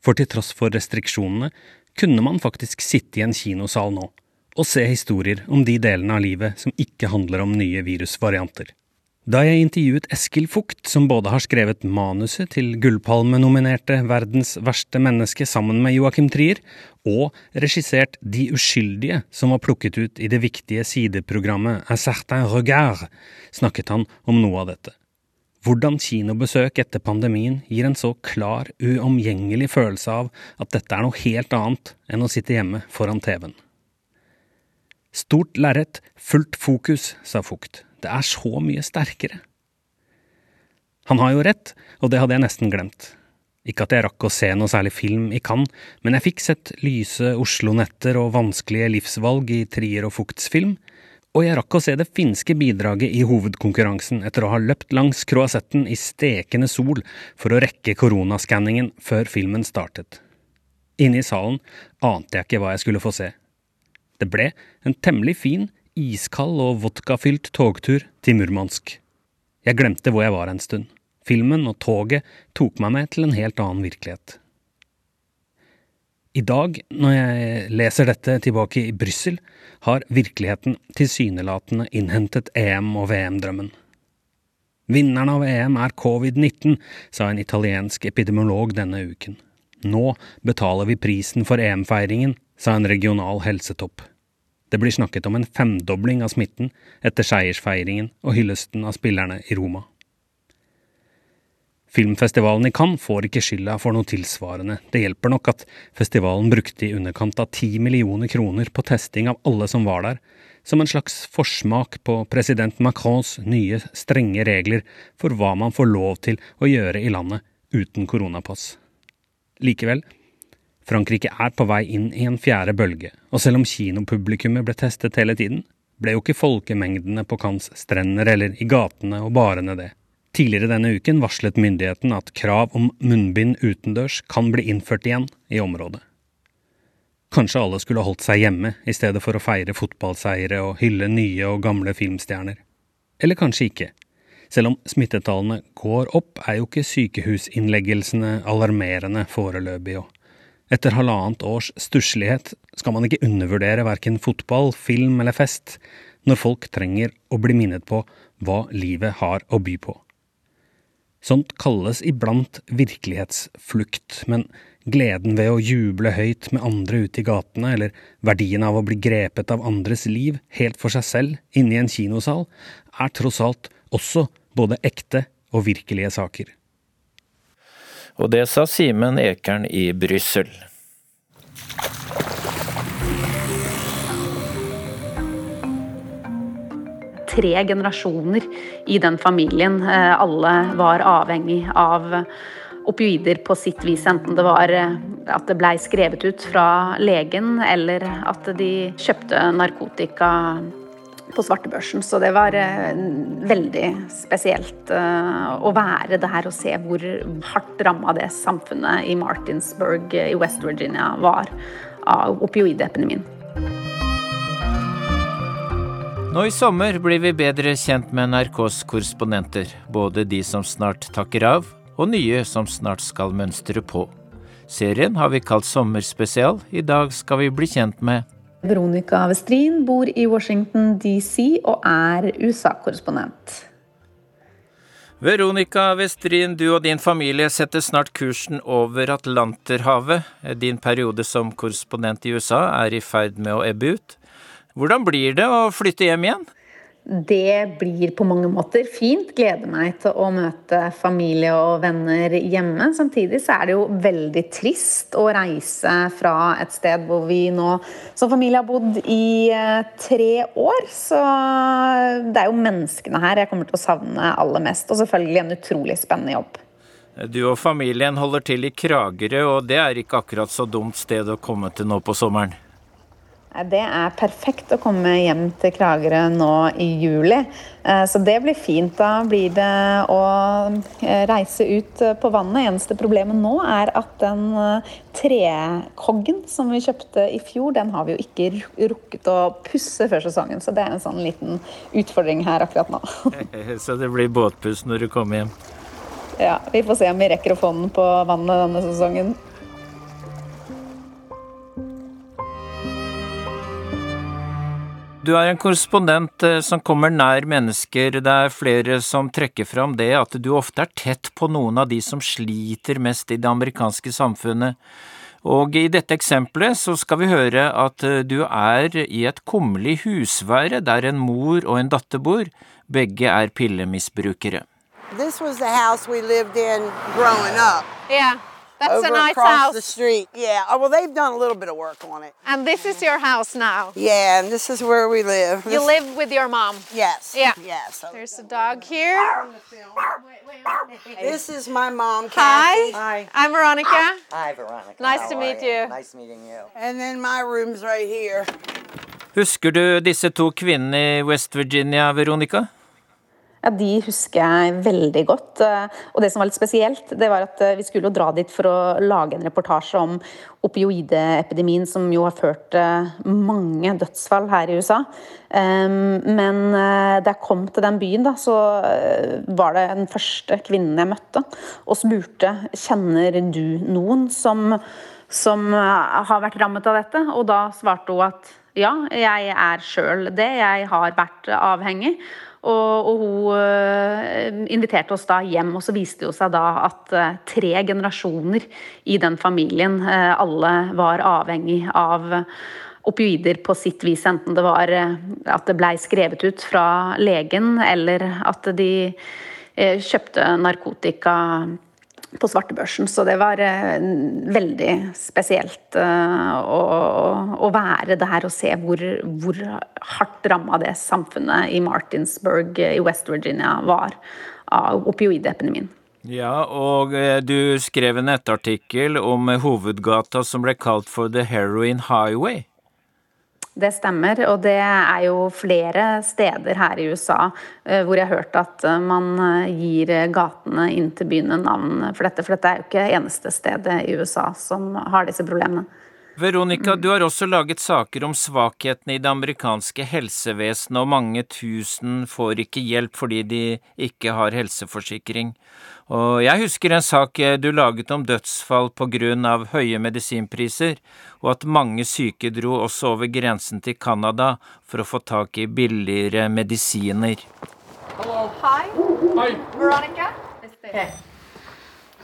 For til tross for restriksjonene kunne man faktisk sitte i en kinosal nå og se historier om de delene av livet som ikke handler om nye virusvarianter. Da jeg intervjuet Eskil Fugt, som både har skrevet manuset til Gullpalme-nominerte Verdens verste menneske sammen med Joakim Trier, og regissert De uskyldige, som var plukket ut i det viktige sideprogrammet Un certain regard, snakket han om noe av dette. Hvordan kinobesøk etter pandemien gir en så klar, uomgjengelig følelse av at dette er noe helt annet enn å sitte hjemme foran TV-en. Stort lerret, fullt fokus, sa Fugt. Det er så mye sterkere. Han har jo rett, og det hadde jeg nesten glemt. Ikke at jeg rakk å se noe særlig film i Cannes, men jeg fikk sett lyse Oslo-netter og vanskelige livsvalg i Trier og Fugts film, og jeg rakk å se det finske bidraget i hovedkonkurransen etter å ha løpt langs kroasetten i stekende sol for å rekke koronaskanningen før filmen startet. Inne i salen ante jeg ikke hva jeg skulle få se. Det ble en temmelig fin, iskald og vodkafylt togtur til Murmansk. Jeg glemte hvor jeg var en stund. Filmen og toget tok meg med til en helt annen virkelighet. I dag, når jeg leser dette tilbake i Brussel, har virkeligheten tilsynelatende innhentet EM- og VM-drømmen. Vinneren av EM er covid-19, sa en italiensk epidemiolog denne uken. Nå betaler vi prisen for EM-feiringen, sa en regional helsetopp. Det blir snakket om en femdobling av smitten etter seiersfeiringen og hyllesten av spillerne i Roma. Filmfestivalen i Cannes får ikke skylda for noe tilsvarende. Det hjelper nok at festivalen brukte i underkant av ti millioner kroner på testing av alle som var der, som en slags forsmak på president Macrons nye, strenge regler for hva man får lov til å gjøre i landet uten koronapass. Likevel, Frankrike er på vei inn i en fjerde bølge, og selv om kinopublikummet ble testet hele tiden, ble jo ikke folkemengdene på Cannes strender eller i gatene og barene det. Tidligere denne uken varslet myndighetene at krav om munnbind utendørs kan bli innført igjen i området. Kanskje alle skulle holdt seg hjemme i stedet for å feire fotballseiere og hylle nye og gamle filmstjerner. Eller kanskje ikke. Selv om smittetallene går opp, er jo ikke sykehusinnleggelsene alarmerende foreløpig, og etter halvannet års stusslighet skal man ikke undervurdere verken fotball, film eller fest, når folk trenger å bli minnet på hva livet har å by på. Sånt kalles iblant virkelighetsflukt, men gleden ved å juble høyt med andre ute i gatene, eller verdien av å bli grepet av andres liv helt for seg selv inne i en kinosal, er tross alt også både ekte og virkelige saker. Og det sa Simen Ekern i Brussel. Tre generasjoner i den familien. Eh, alle var avhengig av opioider på sitt vis, enten det var eh, at det blei skrevet ut fra legen, eller at de kjøpte narkotika på svartebørsen. Så det var eh, veldig spesielt å være der og se hvor hardt ramma det samfunnet i Martinsburg i West Virginia var av opioidepidemien. Nå i sommer blir vi bedre kjent med NRKs korrespondenter, både de som snart takker av, og nye som snart skal mønstre på. Serien har vi kalt Sommerspesial. I dag skal vi bli kjent med Veronica Westrin bor i Washington DC og er USA-korrespondent. Veronica Westrin, du og din familie setter snart kursen over Atlanterhavet. Din periode som korrespondent i USA er i ferd med å ebbe ut. Hvordan blir det å flytte hjem igjen? Det blir på mange måter fint. Gleder meg til å møte familie og venner hjemme. Samtidig så er det jo veldig trist å reise fra et sted hvor vi nå som familie har bodd i eh, tre år. Så det er jo menneskene her jeg kommer til å savne aller mest. Og selvfølgelig en utrolig spennende jobb. Du og familien holder til i Kragerø, og det er ikke akkurat så dumt sted å komme til nå på sommeren? Det er perfekt å komme hjem til Kragerø nå i juli. Eh, så det blir fint. Da blir det å eh, reise ut på vannet. Eneste problemet nå er at den eh, trekoggen som vi kjøpte i fjor, den har vi jo ikke rukket å pusse før sesongen. Så det er en sånn liten utfordring her akkurat nå. Så det blir båtpuss når du kommer hjem? Ja, vi får se om vi rekker å få den på vannet denne sesongen. Du er en korrespondent eh, som kommer nær mennesker. Det er flere som trekker fram det at du ofte er tett på noen av de som sliter mest i det amerikanske samfunnet. Og i dette eksempelet så skal vi høre at eh, du er i et kummerlig husvære der en mor og en datter bor. Begge er pillemisbrukere. This was the house we lived in growing up. Yeah. That's over a nice across house. the street. Yeah. Oh, well, they've done a little bit of work on it. And this is your house now. Yeah, and this is where we live. You This- live with your mom. Yes. Yeah. Yes. There's a dog here. This is my mom, Hi. Kathy. I'm Veronica. Hi, Veronica. Nice How to are meet you. Nice meeting you. And then my room's right here. Husker du disse to kvinnene i West Virginia, Veronica? Ja, De husker jeg veldig godt. Eh, Og det som var litt spesielt, det var at eh, vi skulle dra dit for å lage en reportasje om opioideepidemien, som jo har ført mange dødsfall her i USA. Men eh, da jeg kom til den byen, da, så eh, var det den første kvinnen jeg møtte, og spurte kjenner du noen som, som eh, har vært rammet av dette. Og da svarte hun at ja, jeg er sjøl det. Jeg har vært avhengig. Og, og hun eh, inviterte oss da hjem, og så viste det seg da at eh, tre generasjoner i den familien eh, alle var avhengig av opioider på sitt vis. Enten det var at det blei skrevet ut fra legen, eller at de kjøpte narkotika på svartebørsen. Så det var eh, veldig spesielt eh, å, å være der og se hvor, hvor hardt ramma det samfunnet i Martinsburg i West Virginia var av opioidepidemien. Ja, og eh, du skrev en nettartikkel om hovedgata som ble kalt for The Heroin Highway. Det stemmer, og det er jo flere steder her i USA eh, hvor jeg har hørt at eh, man eh, gir gatene inn til byene navn for dette. For dette er jo ikke eneste stedet i USA som har disse problemene. Veronica, du har også laget saker om svakhetene i det amerikanske helsevesenet, og mange tusen får ikke hjelp fordi de ikke har helseforsikring. Og jeg husker en sak du laget om dødsfall på grunn av høye medisinpriser, og at mange syke dro også over grensen til Canada for å få tak i billigere medisiner. Hello. Hi. Hi. Veronica. Okay.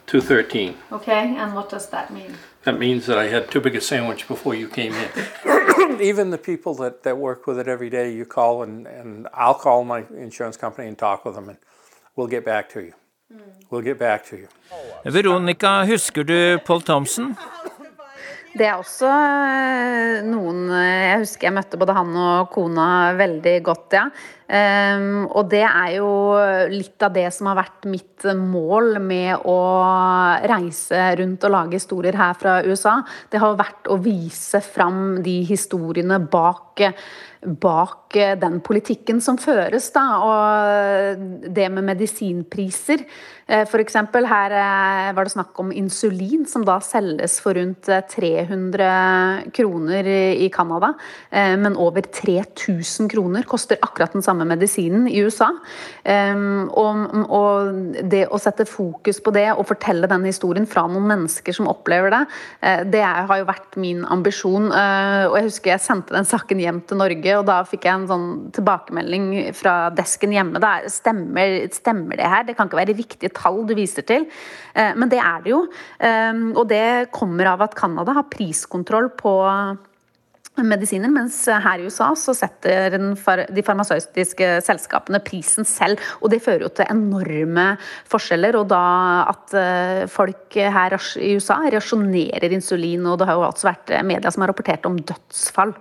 213. Okay, and what does that mean? That means that I had too big a sandwich before you came in. Even the people that, that work with it every day, you call and, and I'll call my insurance company and talk with them and we'll get back to you. We'll get back to you. Veronica, husker du Paul Thompson? Det er også eh, noen eh, Jeg husker jeg møtte både han og kona veldig godt, ja. Ehm, og det er jo litt av det som har vært mitt mål med å reise rundt og lage historier her fra USA. Det har vært å vise fram de historiene bak bak den politikken som føres. Da. Og det med medisinpriser. F.eks. her eh, var det snakk om insulin, som da selges for rundt 300 kroner i Canada. eh, Men over 3000 kroner koster akkurat den samme medisinen i USA. Um, Og, og det å sette fokus på det og fortelle den historien fra noen mennesker som opplever det, eh, det har jo vært min ambisjon. Eh, Og jeg husker jeg sendte den saken hjem til Norge, og da fikk jeg en sånn tilbakemelding fra desken hjemme. Da, stemmer, stemmer det her? Det kan ikke være riktige tall du viser til. Eh, Men det er det jo. Um, Og det kommer av at Canada har priskontroll på medisiner, mens her i USA så setter de farmasøytiske selskapene prisen selv. Og det fører jo til enorme forskjeller, og da at eh, folk her i USA rasjonerer insulin, og det har jo også vært media som har rapportert om dødsfall.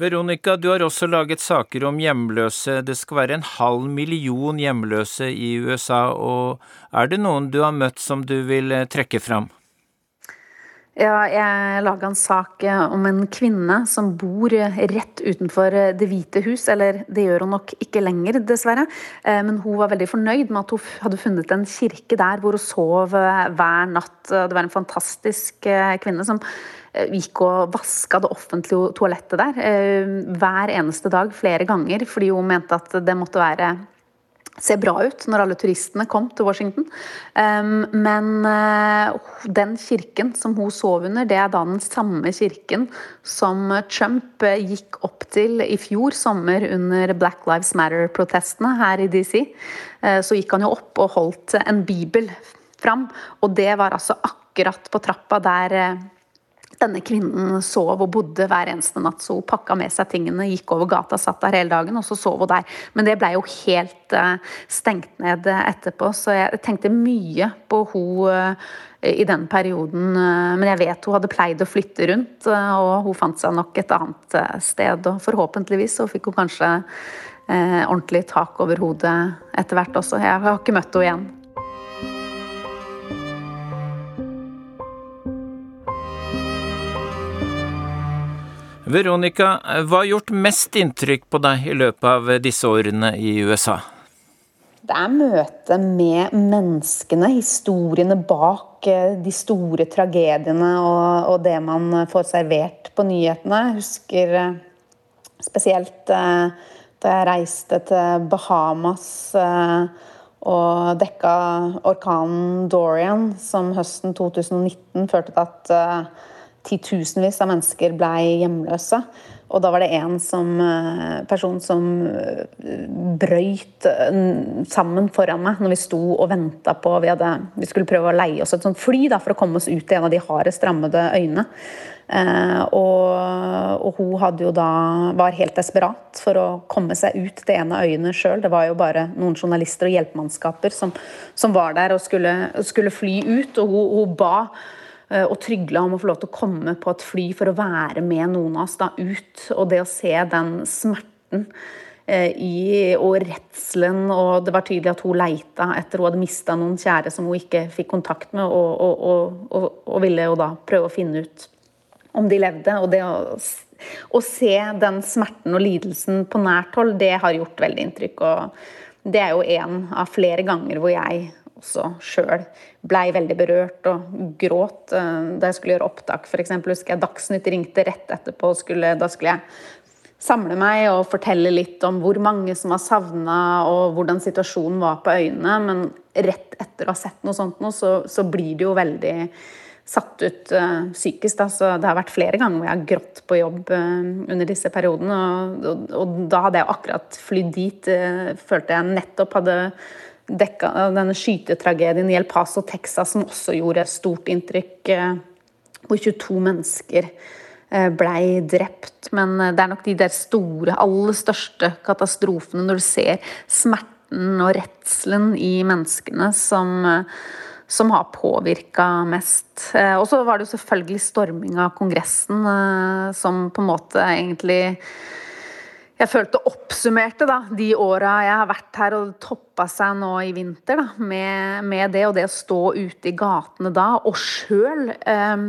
Veronica, du har også laget saker om hjemløse. Det skal være en halv million hjemløse i USA, og er det noen du har møtt som du vil eh, trekke fram? Ja, jeg laga en sak eh, om en kvinne som bor eh, rett utenfor eh, Det hvite hus. Eller det gjør hun nok ikke lenger, dessverre. Men hun var veldig fornøyd med at hun hadde funnet en kirke der hvor hun sov hver natt. Det var en fantastisk kvinne som gikk og vaska det offentlige toalettet der hver eneste dag flere ganger, fordi hun mente at det måtte være ser bra ut når alle turistene kom til Washington. Men uh, den kirken som hun sov under, det er da den samme kirken som Trump uh, gikk opp til i fjor sommer under Black Lives Matter-protestene her i DC. Uh, så gikk han jo opp og holdt en bibel fram, og det var altså akkurat på trappa der denne kvinnen sov og bodde hver eneste natt. Så hun pakka med seg tingene, gikk over gata, satt der hele dagen, og så sov hun der. Men det ble jo helt uh, stengt ned etterpå, så jeg tenkte mye på hun uh, i den perioden. Men jeg vet hun hadde pleid å flytte rundt, og hun fant seg nok et annet sted. Og forhåpentligvis så fikk hun kanskje ordentlig tak over hodet etter hvert også. Jeg har ikke møtt henne igjen. Veronica, hva har gjort mest inntrykk på deg i løpet av disse årene i USA? Det er møtet med menneskene, historiene bak eh, de store tragediene og, og det man får servert på nyhetene. Jeg husker eh, spesielt eh, da jeg reiste til Bahamas og dekka orkanen Dorian, som høsten 2019 førte til at titusenvis av mennesker ble hjemløse. Og da var det en som, eh, person som eh, brøyt eh, sammen foran meg når vi sto og venta på vi, hadde, vi, skulle prøve å leie oss et sånt fly da, for å komme oss ut i en av de hardest rammede øyene. Eh, og, og, hun jo da, var helt desperat for å komme seg ut til en av øyene sjøl. Det var jo bare noen journalister og hjelpemannskaper som, som var der og skulle, skulle fly ut. Og hun, hun ba og trygla om å få lov til å komme på et fly for å være med noen av oss da ut. Og det å se den smerten eh, i, og redselen, og det var tydelig at hun leita etter hun hadde mista noen kjære som hun ikke fikk kontakt med, og, og, og, og, ville jo da prøve å finne ut om de levde. Og det å, å se den smerten og lidelsen på nært hold, det har gjort veldig inntrykk. Og det er jo en av flere ganger hvor jeg også sjøl blei veldig berørt og gråt eh, da jeg skulle gjøre opptak. For eksempel, husker jeg Dagsnytt ringte rett etterpå. Skulle, da skulle jeg samle meg og fortelle litt om hvor mange som har savna, og hvordan situasjonen var på øyene. Men rett etter å ha sett noe sånt, så, så blir det jo veldig satt ut uh, psykisk. Da. Så det har vært flere ganger hvor jeg har grått på jobb uh, under disse periodene. Og, og, og, da hadde jeg akkurat flydd dit. Uh, følte jeg nettopp hadde dekka denne skytetragedien i El Paso, Texas, som også gjorde stort inntrykk. Eh, hvor 22 mennesker eh, blei drept. Men eh, det er nok de der store, aller største katastrofene, når du ser smerten og redselen i menneskene, som, som har påvirka mest. Og så var det jo selvfølgelig storming av Kongressen, som på en måte egentlig jeg følte oppsummerte da, de åra jeg har vært her, og toppa seg nå i vinter da, med, med, det og det å stå ute i gatene da, og sjøl eh,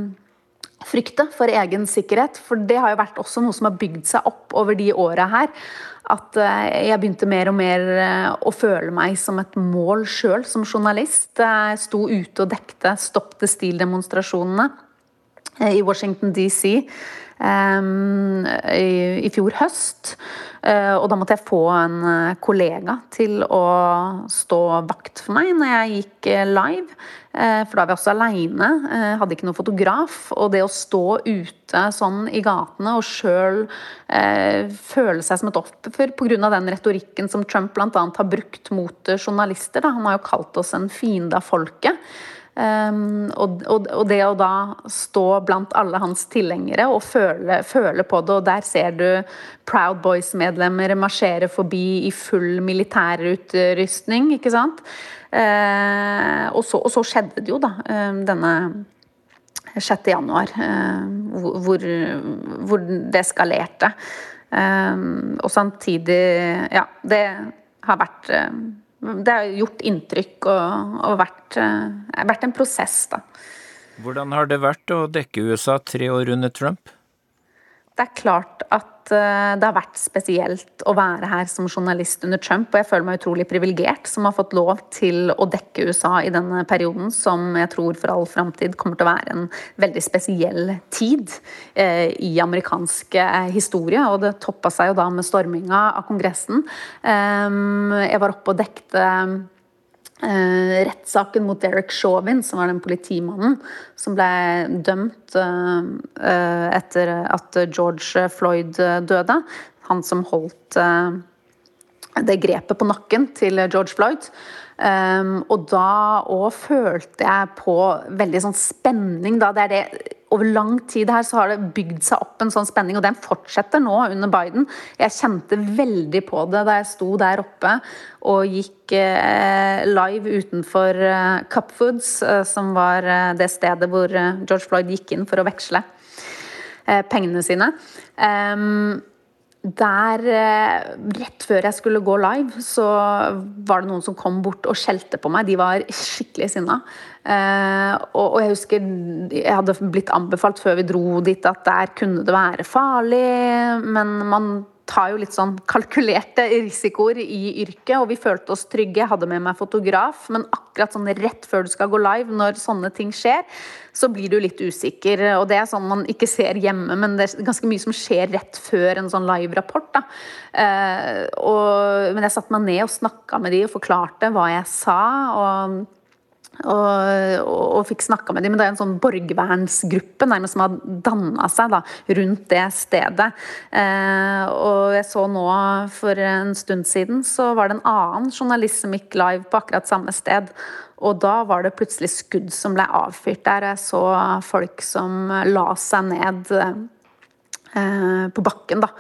frykte for egen sikkerhet. For det har jo vært også noe som har bygd seg opp over de åra her. At eh, jeg begynte mer og mer eh, å føle meg som et mål sjøl som journalist. Jeg sto ute og dekte Stopp the Steal-demonstrasjonene eh, i Washington DC i, i fjor høst. Uh, og da måtte jeg få en uh, kollega til å stå vakt for meg når jeg gikk live. for da var vi også aleine, hadde ikke noen fotograf. Og det å stå ute sånn i gatene og sjøl føle seg som et offer pga. den retorikken som Trump bl.a. har brukt mot journalister. Da. Han har jo kalt oss en fiende av folket. Um, og, og, og, det å da stå blant alle hans tilhengere og føle, føle på det, og der ser du Proud Boys-medlemmer marsjere forbi i full militærutrustning, ikke sant. Uh, og, så, og, så, skjedde det jo, da. Um, denne 6. januar, uh, hvor, hvor, det eskalerte. Um, og samtidig Ja, det har vært det har gjort inntrykk og, og vært, uh, vært, en prosess, da. Hvordan har det vært å dekke USA tre år under Trump? Det er klart at uh, det har vært spesielt å være her som journalist under Trump, og jeg føler meg utrolig privilegert som har fått lov til å dekke USA i denne perioden, som jeg tror for all framtid kommer til å være en veldig spesiell tid uh, i amerikansk historie. Og det toppa seg jo da med storminga av Kongressen. Um, jeg var oppe og dekte Uh, rettssaken mot Derek Chauvin, som var den politimannen som ble dømt uh, uh, etter at George Floyd døde. Han som holdt det grepet på nakken til George Floyd. Um, og da òg følte jeg på veldig sånn spenning. Da. Det er det over lang tid her så har det bygd seg opp en sånn spenning, og den fortsetter nå under Biden. Jeg kjente veldig på det da jeg sto der oppe og gikk eh, live utenfor eh, Cup Foods, eh, som var eh, det stedet hvor eh, George Floyd gikk inn for å veksle eh, pengene sine. Um, der, rett før jeg skulle gå live, så var det noen som kom bort og skjelte på meg. De var skikkelig sinna. Og, og, jeg husker jeg hadde blitt anbefalt før vi dro dit at der kunne det være farlig, men man tar jo litt sånn kalkulerte risikoer i yrket, og vi følte oss trygge. Jeg hadde med meg fotograf, men akkurat sånn rett før du skal gå live, når sånne ting skjer, så blir du litt usikker. Og det er sånn man ikke ser hjemme, men det er ganske mye som skjer rett før en sånn live-rapport. Eh, men jeg satte meg ned og snakka med de og forklarte hva jeg sa. og og, og, og, fikk snakka med dem. Men det er en sånn borgervernsgruppe nærmest som har danna seg da, rundt det stedet. Eh, og jeg så nå for en stund siden så var det en annen journalist som gikk live på akkurat samme sted. Og da var det plutselig skudd som ble avfyrt der. Jeg så folk som la seg ned eh, på bakken, da.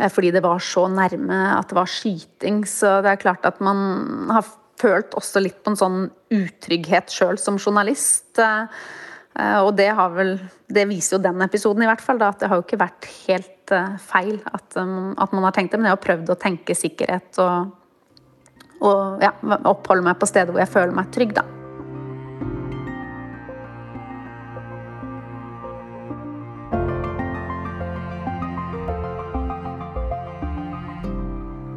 Eh, fordi det var så nærme at det var skyting. Så det er klart at man har følt også litt på en sånn utrygghet sjøl som journalist. Eh, og det har vel Det viser jo den episoden, i hvert fall. Da, at det har jo ikke vært helt eh, feil at, um, at man har tenkt det. Men jeg har prøvd å tenke sikkerhet og, og ja, oppholde meg på steder hvor jeg føler meg trygg, da.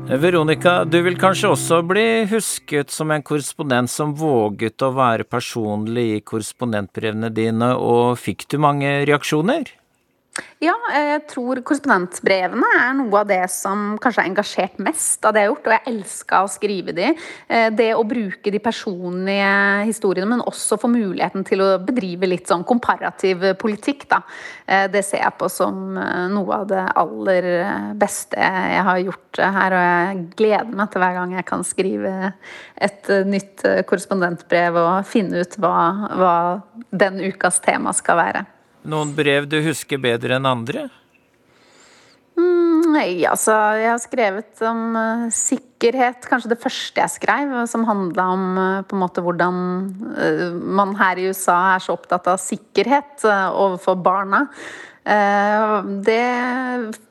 Veronica, du vil kanskje også bli husket som en korrespondent som våget å være personlig i korrespondentbrevene dine, og fikk du mange reaksjoner? Ja, jeg tror korrespondentbrevene er noe av det som kanskje har engasjert mest av det jeg har gjort. Og jeg elska å skrive de. Eh, det å bruke de personlige historiene, men også få muligheten til å bedrive litt sånn komparativ politikk, da. Eh, det ser jeg på som eh, noe av det aller beste jeg har gjort her. Og jeg gleder meg til hver gang jeg kan skrive et nytt korrespondentbrev og finne ut hva, hva den ukas tema skal være. Noen brev du husker bedre enn andre? Mm, nei, altså Jeg har skrevet om uh, sikkerhet. Kanskje det første jeg skrev, som handla om uh, på en måte hvordan uh, man her i USA er så opptatt av sikkerhet overfor barna. det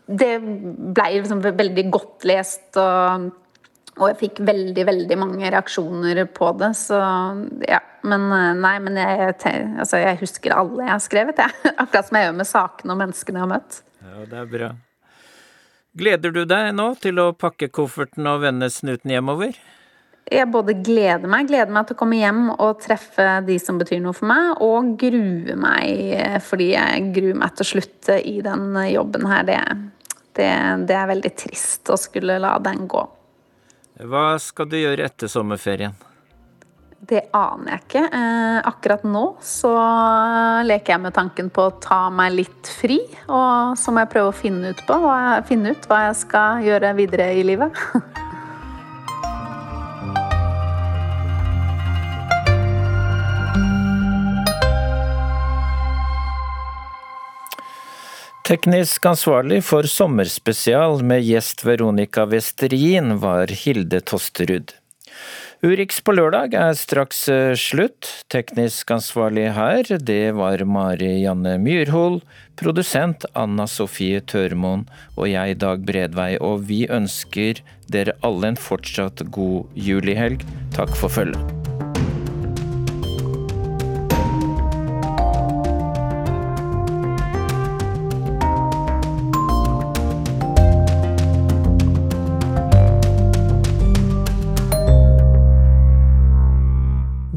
det blei liksom veldig godt lest og og jeg fikk veldig, veldig mange reaksjoner på det, så ja. Men eh, nei, men jeg, altså, jeg husker alle jeg har skrevet, jeg. Akkurat som jeg gjør med sakene og menneskene jeg har møtt. Ja, det er bra. Gleder du deg nå til å pakke kofferten og vende snuten hjemover? Jeg både gleder meg, gleder meg til å komme hjem og treffe de som betyr noe for meg, og gruer meg eh, fordi jeg gruer meg til å slutte i den jobben her. Det, det, det er veldig trist å skulle la den gå. Hva skal du gjøre etter sommerferien? Det aner jeg ikke. Eh, akkurat nå så leker jeg med tanken på å ta meg litt fri. Og så må jeg prøve å finne ut, på, finne ut hva jeg skal gjøre videre i livet. Teknisk ansvarlig for sommerspesial med gjest Veronica Westerin var Hilde Tosterud. Urix på lørdag er straks eh, slutt. Teknisk ansvarlig her, det var Mari Janne Myrhol, produsent Anna Sofie Tørmoen og jeg, Dag Bredvei, og vi ønsker dere alle en fortsatt god julihelg. Takk for følget.